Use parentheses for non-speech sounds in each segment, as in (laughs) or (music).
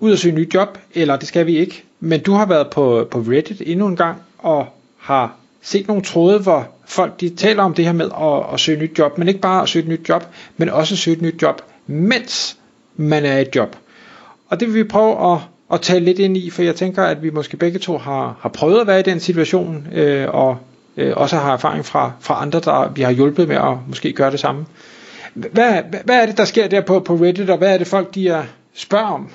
ud og søge nyt job, eller det skal vi ikke. Men du har været på, på Reddit endnu en gang, og har set nogle tråde, hvor folk de taler om det her med at, at søge nyt job, men ikke bare at søge et nyt job, men også at søge et nyt job, mens man er i et job. Og det vil vi prøve at, at tale lidt ind i, for jeg tænker, at vi måske begge to har, har prøvet at være i den situation, øh, og øh, også har erfaring fra, fra andre, der vi har hjulpet med at måske gøre det samme. Hvad, hvad er det, der sker der på, på Reddit, og hvad er det folk, de er, spørger om?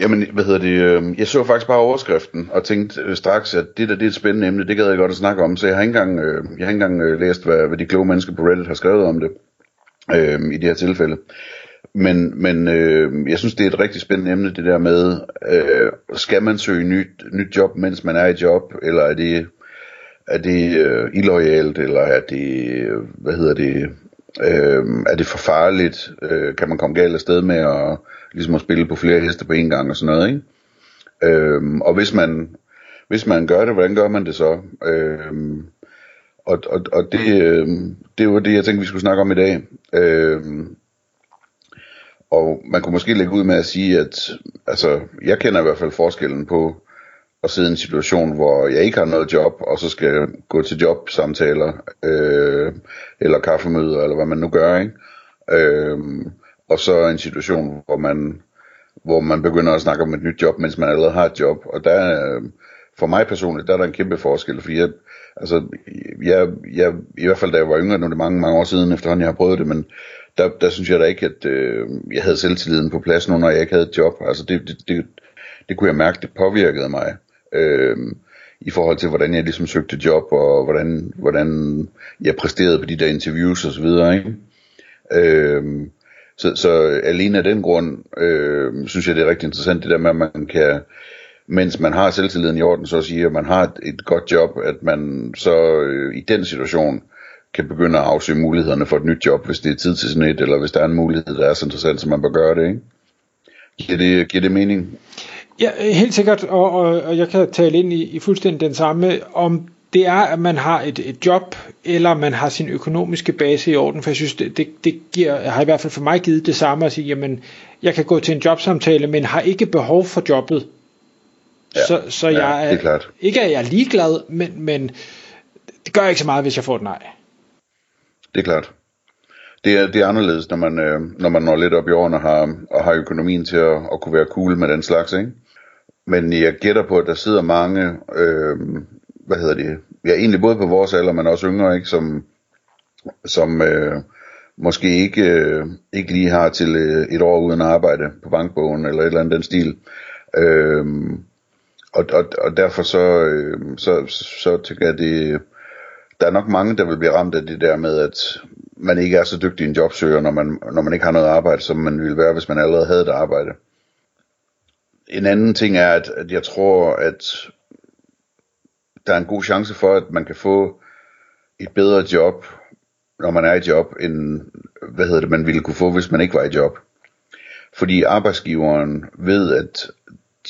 Jamen, hvad hedder det, øh, jeg så faktisk bare overskriften, og tænkte øh, straks, at det der det er et spændende emne, det gad jeg godt at snakke om, så jeg har ikke engang, øh, jeg har ikke engang øh, læst, hvad, hvad de kloge mennesker på Reddit har skrevet om det, øh, i det her tilfælde. Men, men øh, jeg synes, det er et rigtig spændende emne, det der med, øh, skal man søge nyt, nyt job, mens man er i job, eller er det, er det øh, illoyalt, eller er det, øh, hvad hedder det, øh, er det for farligt, øh, kan man komme galt afsted med at, ligesom at spille på flere heste på en gang og sådan noget, ikke? Øh, og hvis man, hvis man gør det, hvordan gør man det så? Øh, og, og, og det, øh, det var det, jeg tænkte, vi skulle snakke om i dag. Øh, og man kunne måske lægge ud med at sige, at altså, jeg kender i hvert fald forskellen på at sidde i en situation, hvor jeg ikke har noget job, og så skal jeg gå til jobsamtaler, øh, eller kaffemøder, eller hvad man nu gør, ikke? Øh, og så en situation, hvor man, hvor man begynder at snakke om et nyt job, mens man allerede har et job. Og der, for mig personligt, der er der en kæmpe forskel, fordi jeg, altså, jeg, jeg, i hvert fald da jeg var yngre, nu er det mange, mange år siden efterhånden, jeg har prøvet det, men der, der synes jeg da ikke, at øh, jeg havde selvtilliden på plads nu, når jeg ikke havde et job. Altså det, det, det, det kunne jeg mærke, det påvirkede mig. Øh, i forhold til, hvordan jeg ligesom søgte job, og hvordan, hvordan jeg præsterede på de der interviews og så videre, ikke? Øh, så, så alene af den grund, øh, synes jeg, det er rigtig interessant, det der med, at man kan, mens man har selvtilliden i orden, så at sige, at man har et, et godt job, at man så øh, i den situation kan begynde at afsøge mulighederne for et nyt job, hvis det er tid til sådan et, eller hvis der er en mulighed, der er så interessant, så man bør gøre det, ikke? Giver det, giver det mening? Ja, helt sikkert, og, og, og jeg kan tale ind i, i fuldstændig den samme, om det er, at man har et, et job, eller man har sin økonomiske base i orden, for jeg synes, det, det, det giver, har i hvert fald for mig givet det samme at sige, jamen, jeg kan gå til en jobsamtale, men har ikke behov for jobbet. Ja, så så ja, jeg er, det er klart. ikke at jeg er ligeglad, men, men det gør ikke så meget, hvis jeg får et nej. Det er klart. Det er, det er anderledes, når man, øh, når man når lidt op i årene og har, og har økonomien til at, at kunne være cool med den slags, ikke? Men jeg gætter på, at der sidder mange, øh, hvad hedder det, ja egentlig både på vores alder, men også yngre, ikke, som, som øh, måske ikke, øh, ikke lige har til øh, et år uden arbejde på bankbogen, eller et eller andet den stil. Øh, og, og, og derfor så, øh, så, så tænker jeg, det, der er nok mange, der vil blive ramt af det der med, at man ikke er så dygtig en jobsøger, når man, når man ikke har noget arbejde, som man ville være, hvis man allerede havde et arbejde. En anden ting er, at, at jeg tror, at der er en god chance for, at man kan få et bedre job, når man er i job, end hvad hedder det, man ville kunne få, hvis man ikke var i job. Fordi arbejdsgiveren ved, at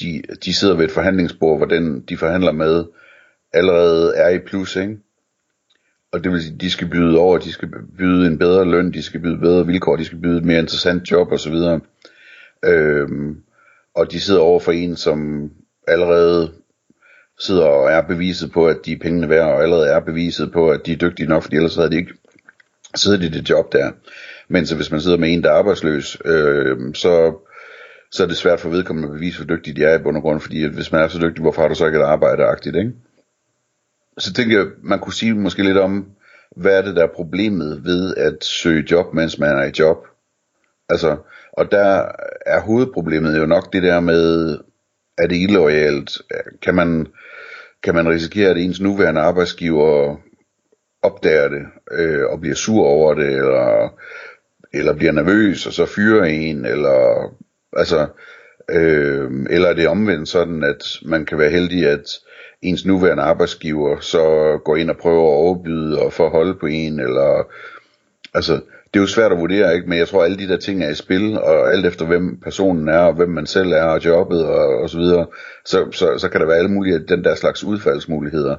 de, de sidder ved et forhandlingsbord, hvor den, de forhandler med, allerede er i plus, ikke? Og det vil sige, de skal byde over, de skal byde en bedre løn, de skal byde bedre vilkår, de skal byde et mere interessant job osv. Øhm, og de sidder over for en, som allerede sidder og er beviset på, at de er pengene værd, og allerede er beviset på, at de er dygtige nok, fordi ellers havde de ikke siddet i det job der. Men så hvis man sidder med en, der er arbejdsløs, øh, så, så er det svært for vedkommende at bevise, hvor dygtige de er i bund og grund, fordi at hvis man er så dygtig, hvorfor har du så ikke et arbejde-agtigt, ikke? Så tænker jeg, man kunne sige måske lidt om, hvad er det, der er problemet ved at søge job, mens man er i job? Altså, og der er hovedproblemet jo nok det der med, er det illoyalt? Kan man, kan man risikere, at ens nuværende arbejdsgiver opdager det, øh, og bliver sur over det, eller, eller bliver nervøs, og så fyrer en, eller, altså, Øh, eller er det omvendt sådan, at man kan være heldig, at ens nuværende arbejdsgiver så går ind og prøver at overbyde og få på en, eller altså, det er jo svært at vurdere, ikke? men jeg tror, at alle de der ting er i spil, og alt efter hvem personen er, og hvem man selv er, og jobbet, og, og så videre, så, så, så kan der være alle mulige den der slags udfaldsmuligheder,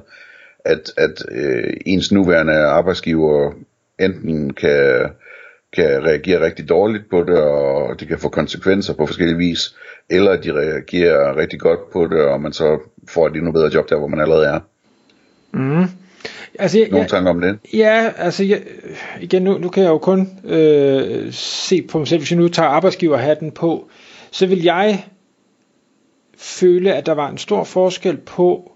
at, at øh, ens nuværende arbejdsgiver enten kan kan reagere rigtig dårligt på det, og det kan få konsekvenser på forskellige vis, eller at de reagerer rigtig godt på det, og man så får et endnu bedre job der, hvor man allerede er. Mm. Altså, jeg, Nogle tanker om det? Ja, altså jeg, igen, nu, nu kan jeg jo kun øh, se på mig selv, hvis jeg nu tager arbejdsgiverhatten på, så vil jeg føle, at der var en stor forskel på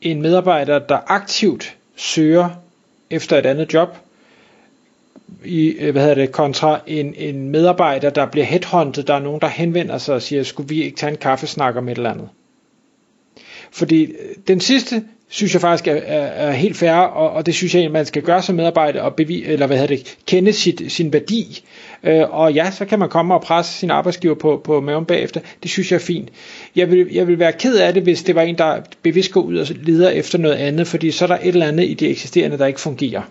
en medarbejder, der aktivt søger efter et andet job, i, øh, hvad hedder det, kontra en, en medarbejder, der bliver headhunted, der er nogen, der henvender sig og siger, skulle vi ikke tage en kaffesnak om et eller andet? Fordi øh, den sidste, synes jeg faktisk er, er, er helt fair, og, og det synes jeg, man skal gøre som medarbejder, og bevi, eller hvad hedder det, kende sit, sin værdi. Øh, og ja, så kan man komme og presse sin arbejdsgiver på, på maven bagefter. Det synes jeg er fint. Jeg vil, jeg vil være ked af det, hvis det var en, der bevidst går ud og leder efter noget andet, fordi så er der et eller andet i det eksisterende, der ikke fungerer.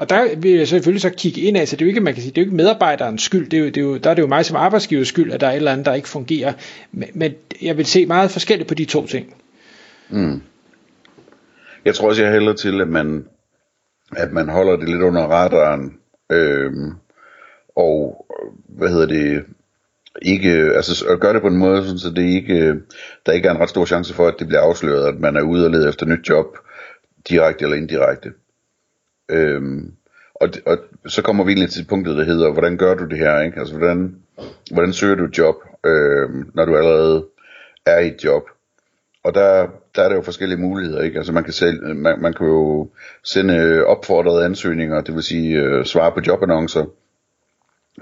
Og der vil jeg selvfølgelig så kigge ind af, så det er jo ikke, man kan sige, det er jo ikke medarbejderens skyld, det er jo, det er jo, der er det jo mig som arbejdsgivers skyld, at der er et eller andet, der ikke fungerer. Men, men jeg vil se meget forskelligt på de to ting. Mm. Jeg tror også, jeg hælder til, at man, at man holder det lidt under radaren, øhm, og hvad hedder det, ikke, altså at gøre det på en måde, så det ikke, der ikke er en ret stor chance for, at det bliver afsløret, at man er ude og lede efter nyt job, direkte eller indirekte. Øhm, og, og så kommer vi egentlig til punktet, der hedder, hvordan gør du det her, ikke? Altså, hvordan, hvordan søger du et job, øhm, når du allerede er i et job? Og der, der er der jo forskellige muligheder, ikke? Altså man kan, selv, man, man kan jo sende opfordrede ansøgninger, det vil sige øh, svare på jobannoncer,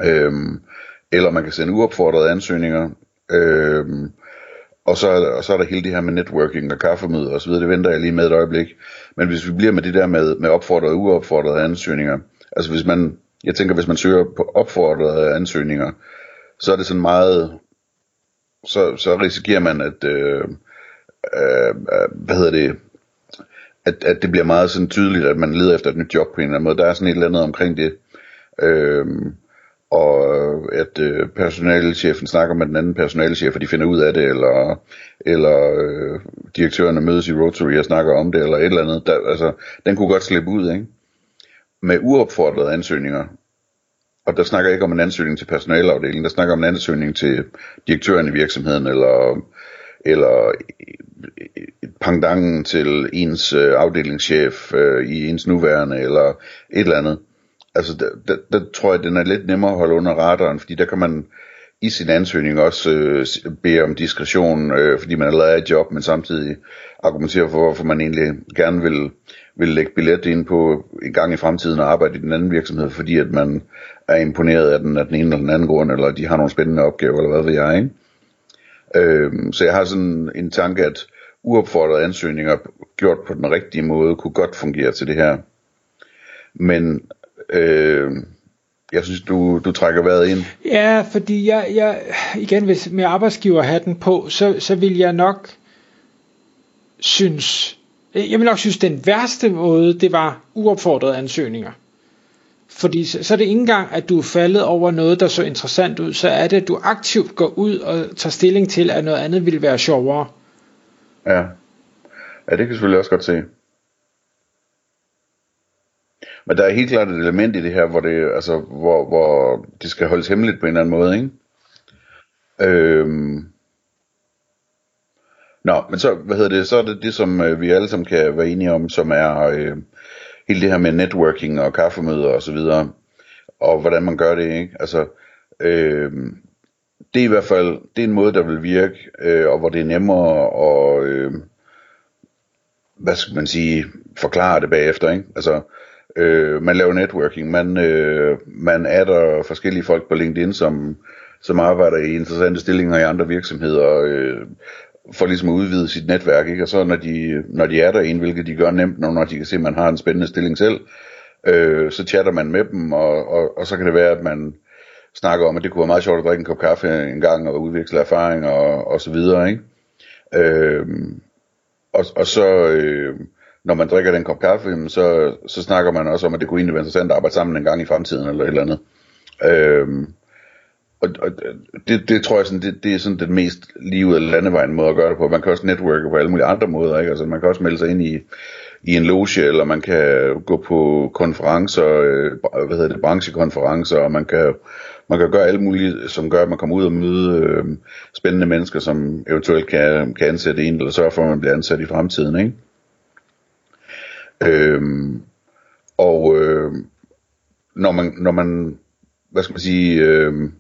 øhm, eller man kan sende uopfordrede ansøgninger, øhm, og så, og så er der hele det her med networking og kaffemøder og så videre, det venter jeg lige med et øjeblik. Men hvis vi bliver med det der med, med opfordrede og uopfordrede ansøgninger, altså hvis man, jeg tænker, hvis man søger på opfordrede ansøgninger, så er det sådan meget, så, så risikerer man, at, øh, øh, hvad hedder det, at, at det bliver meget sådan tydeligt, at man leder efter et nyt job på en eller anden måde. Der er sådan et eller andet omkring det. Øh, og øh, at øh, personalchefen snakker med den anden personalchef, og de finder ud af det, eller, eller øh, direktørerne mødes i Rotary og snakker om det, eller et eller andet. Der, altså, den kunne godt slippe ud, ikke? Med uopfordrede ansøgninger, og der snakker jeg ikke om en ansøgning til personalafdelingen, der snakker om en ansøgning til direktøren i virksomheden, eller, eller øh, pangdangen til ens øh, afdelingschef øh, i ens nuværende, eller et eller andet altså der, der, der tror jeg, den er lidt nemmere at holde under radaren, fordi der kan man i sin ansøgning også øh, bede om diskretion, øh, fordi man allerede er i job, men samtidig argumentere for, hvorfor man egentlig gerne vil, vil lægge billet ind på en gang i fremtiden og arbejde i den anden virksomhed, fordi at man er imponeret af den af den ene eller den anden grund, eller de har nogle spændende opgaver, eller hvad ved jeg, ikke? Øh, så jeg har sådan en tanke, at uopfordrede ansøgninger gjort på den rigtige måde, kunne godt fungere til det her. Men Øh, jeg synes, du, du trækker vejret ind. Ja, fordi jeg, jeg igen, hvis med arbejdsgiverhatten på, så, så vil jeg nok synes, jeg vil nok synes, den værste måde, det var uopfordrede ansøgninger. Fordi så, så er det ikke engang, at du er faldet over noget, der så interessant ud, så er det, at du aktivt går ud og tager stilling til, at noget andet vil være sjovere. Ja, ja det kan jeg selvfølgelig også godt se. Men der er helt klart et element i det her, hvor det, altså, hvor, hvor det skal holdes hemmeligt på en eller anden måde, ikke? Øhm. Nå, men så, hvad hedder det, så er det det, som øh, vi alle sammen kan være enige om, som er øh, hele det her med networking og kaffemøder og så videre, og hvordan man gør det, ikke? Altså, øh, det er i hvert fald, det er en måde, der vil virke, øh, og hvor det er nemmere at, øh, hvad skal man sige, forklare det bagefter, ikke? Altså, Øh, man laver networking, man, øh, man adder forskellige folk på LinkedIn, som, som arbejder i interessante stillinger i andre virksomheder, øh, for ligesom at udvide sit netværk, ikke? og så når de, når de er der en, hvilket de gør nemt, når de kan se, at man har en spændende stilling selv, øh, så chatter man med dem, og, og, og så kan det være, at man snakker om, at det kunne være meget sjovt at drikke en kop kaffe en gang og udveksle erfaringer og, og så videre, ikke? Øh, og, og så, øh, når man drikker den kop kaffe, så, så snakker man også om, at det kunne egentlig være interessant at arbejde sammen en gang i fremtiden, eller et eller andet. Øhm, og, og det, det tror jeg sådan, det, det er sådan den mest livet eller landevejen måde at gøre det på. Man kan også netværke på alle mulige andre måder, ikke? Altså man kan også melde sig ind i, i en loge, eller man kan gå på konferencer, øh, hvad hedder det, branchekonferencer, og man kan, man kan gøre alt muligt, som gør, at man kommer ud og møde øh, spændende mennesker, som eventuelt kan, kan ansætte en, eller sørge for, at man bliver ansat i fremtiden, ikke? Øhm, og øh, når man, når man, hvad skal man sige, øh,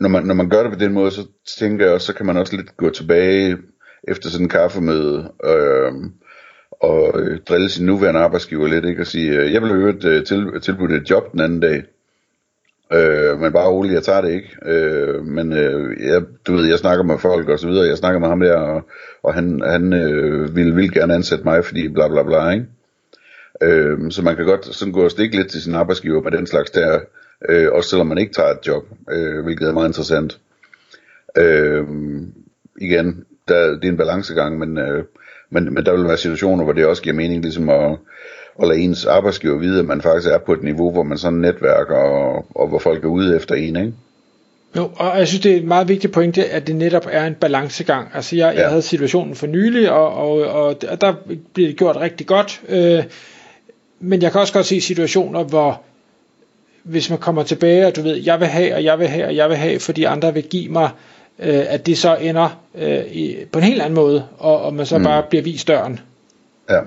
når man, når man gør det på den måde, så tænker jeg også, så kan man også lidt gå tilbage efter sådan en kaffemøde, øhm, øh, og drille sin nuværende arbejdsgiver lidt, ikke? Og sige, øh, jeg vil have hørt øh, til, tilbudt et job den anden dag. Øh, men bare roligt, jeg tager det ikke. Øh, men øh, jeg, du ved, jeg snakker med folk og så videre, jeg snakker med ham der, og, og han, han øh, vil, vil gerne ansætte mig, fordi bla bla bla, ikke? Øh, så man kan godt sådan gå og stikke lidt til sin arbejdsgiver med den slags der, øh, også selvom man ikke tager et job, øh, hvilket er meget interessant. Øh, igen, der, det er en balancegang, men, øh, men, men der vil være situationer, hvor det også giver mening ligesom at, at lade ens arbejdsgiver vide, at man faktisk er på et niveau, hvor man sådan netværker, og, og hvor folk er ude efter en, ikke? Jo, og jeg synes, det er en meget vigtig pointe, at det netop er en balancegang. Altså, jeg, ja. jeg havde situationen for nylig, og, og, og der blev det gjort rigtig godt. Øh, men jeg kan også godt se situationer, hvor hvis man kommer tilbage, og du ved, jeg vil have, og jeg vil have, og jeg vil have, fordi andre vil give mig, øh, at det så ender øh, i, på en helt anden måde, og, og man så mm. bare bliver vist døren. Ja.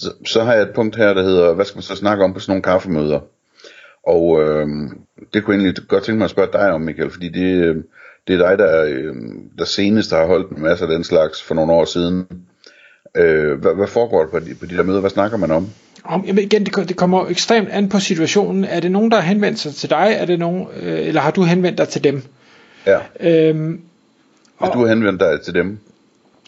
Så, så har jeg et punkt her, der hedder, hvad skal man så snakke om på sådan nogle kaffemøder? Og øh, det kunne jeg egentlig godt tænke mig at spørge dig om, Michael, fordi det, det er dig, der, øh, der senest har holdt en masse af den slags for nogle år siden. Øh, hvad, hvad foregår der på de, på de der møder? Hvad snakker man om? Om, jamen igen, det, det kommer ekstremt an på situationen. Er det nogen, der har henvendt sig til dig, er det nogen, øh, eller har du henvendt dig til dem? Ja. Øhm, og, du har henvendt dig til dem?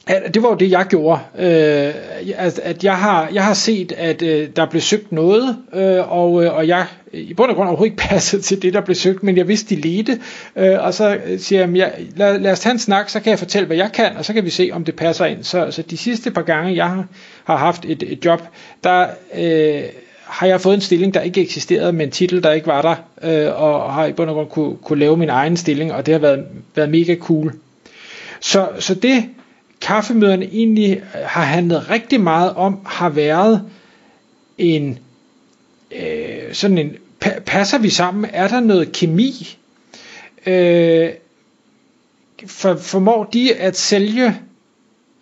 At, det var jo det, jeg gjorde. Øh, at, at jeg, har, jeg har set, at øh, der blev søgt noget, øh, og, øh, og jeg i bund og grund overhovedet ikke (laughs) passede til det, der blev søgt, men jeg vidste, de ledte. Øh, og så øh, siger jeg, jeg lad, lad os tage en snak, så kan jeg fortælle, hvad jeg kan, og så kan vi se, om det passer ind. Så, så de sidste par gange, jeg har, har haft et, et job, der... Øh, har jeg fået en stilling, der ikke eksisterede, men en titel, der ikke var der, øh, og har i bund og grund kunne, kunne lave min egen stilling, og det har været, været mega cool. Så, så det kaffemøderne egentlig har handlet rigtig meget om, har været en øh, sådan en, passer vi sammen? Er der noget kemi? Øh, for, formår de at sælge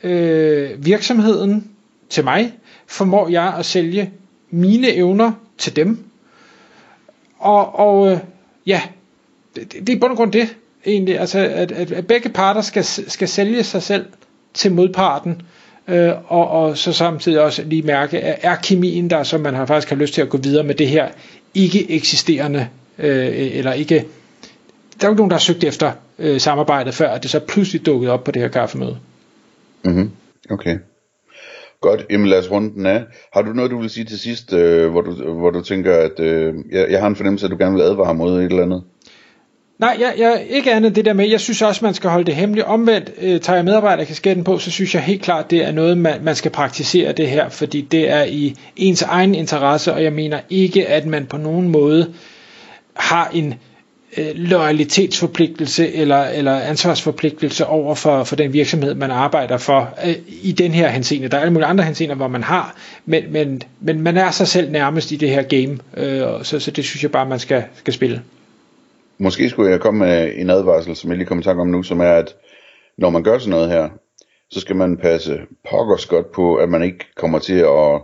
øh, virksomheden til mig? Formår jeg at sælge mine evner til dem? Og, og øh, ja, det, det er i bund og grund det egentlig, altså at, at, at begge parter skal, skal sælge sig selv til modparten, øh, og, og så samtidig også lige mærke, at er kemien der, så man har faktisk har lyst til at gå videre med det her ikke eksisterende, øh, eller ikke, der er jo ikke nogen, der har søgt efter øh, samarbejdet før, at det så pludselig dukket op på det her kaffemøde. Mhm, okay. Godt, jamen lad os runde den af. Har du noget, du vil sige til sidst, øh, hvor, du, hvor du tænker, at øh, jeg, jeg har en fornemmelse, at du gerne vil advare mod et eller andet? Nej, jeg, jeg, ikke andet det der med, jeg synes også, man skal holde det hemmeligt. Omvendt øh, tager jeg medarbejderkasketten på, så synes jeg helt klart, det er noget, man, man skal praktisere det her, fordi det er i ens egen interesse, og jeg mener ikke, at man på nogen måde har en øh, loyalitetsforpligtelse eller, eller ansvarsforpligtelse over for, for den virksomhed, man arbejder for øh, i den her henseende. Der er alle mulige andre henseender, hvor man har, men, men, men man er sig selv nærmest i det her game, øh, så, så det synes jeg bare, man skal, skal spille. Måske skulle jeg komme med en advarsel, som jeg lige kommer i tanke om nu, som er, at når man gør sådan noget her, så skal man passe pokkers godt på, at man ikke kommer til at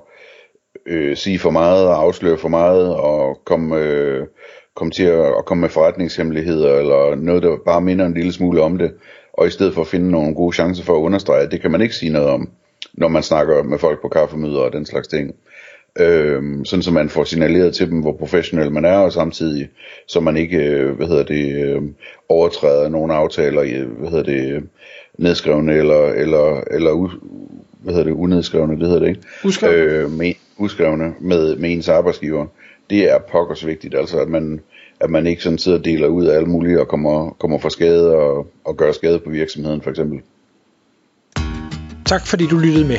øh, sige for meget og afsløre for meget og komme, øh, komme til at, at komme med forretningshemmeligheder eller noget, der bare minder en lille smule om det, og i stedet for at finde nogle gode chancer for at understrege, at det kan man ikke sige noget om, når man snakker med folk på kaffemøder og den slags ting. øh, sådan så man får signaleret til dem, hvor professionel man er, og samtidig så man ikke, øh, hvad hedder det, øh, overtræder nogle aftaler, i, hvad hedder det, nedskrevne eller, eller, eller u, hvad hedder det, unedskrevne, det hedder det ikke? Uskrevne. Øh, med, uskrevne med, med ens arbejdsgiver. det er pokkers vigtigt, altså at man, at man ikke sådan sidder og deler ud af alle mulige og kommer, kommer for skade og, og gør skade på virksomheden for eksempel. Tak fordi du lyttede med.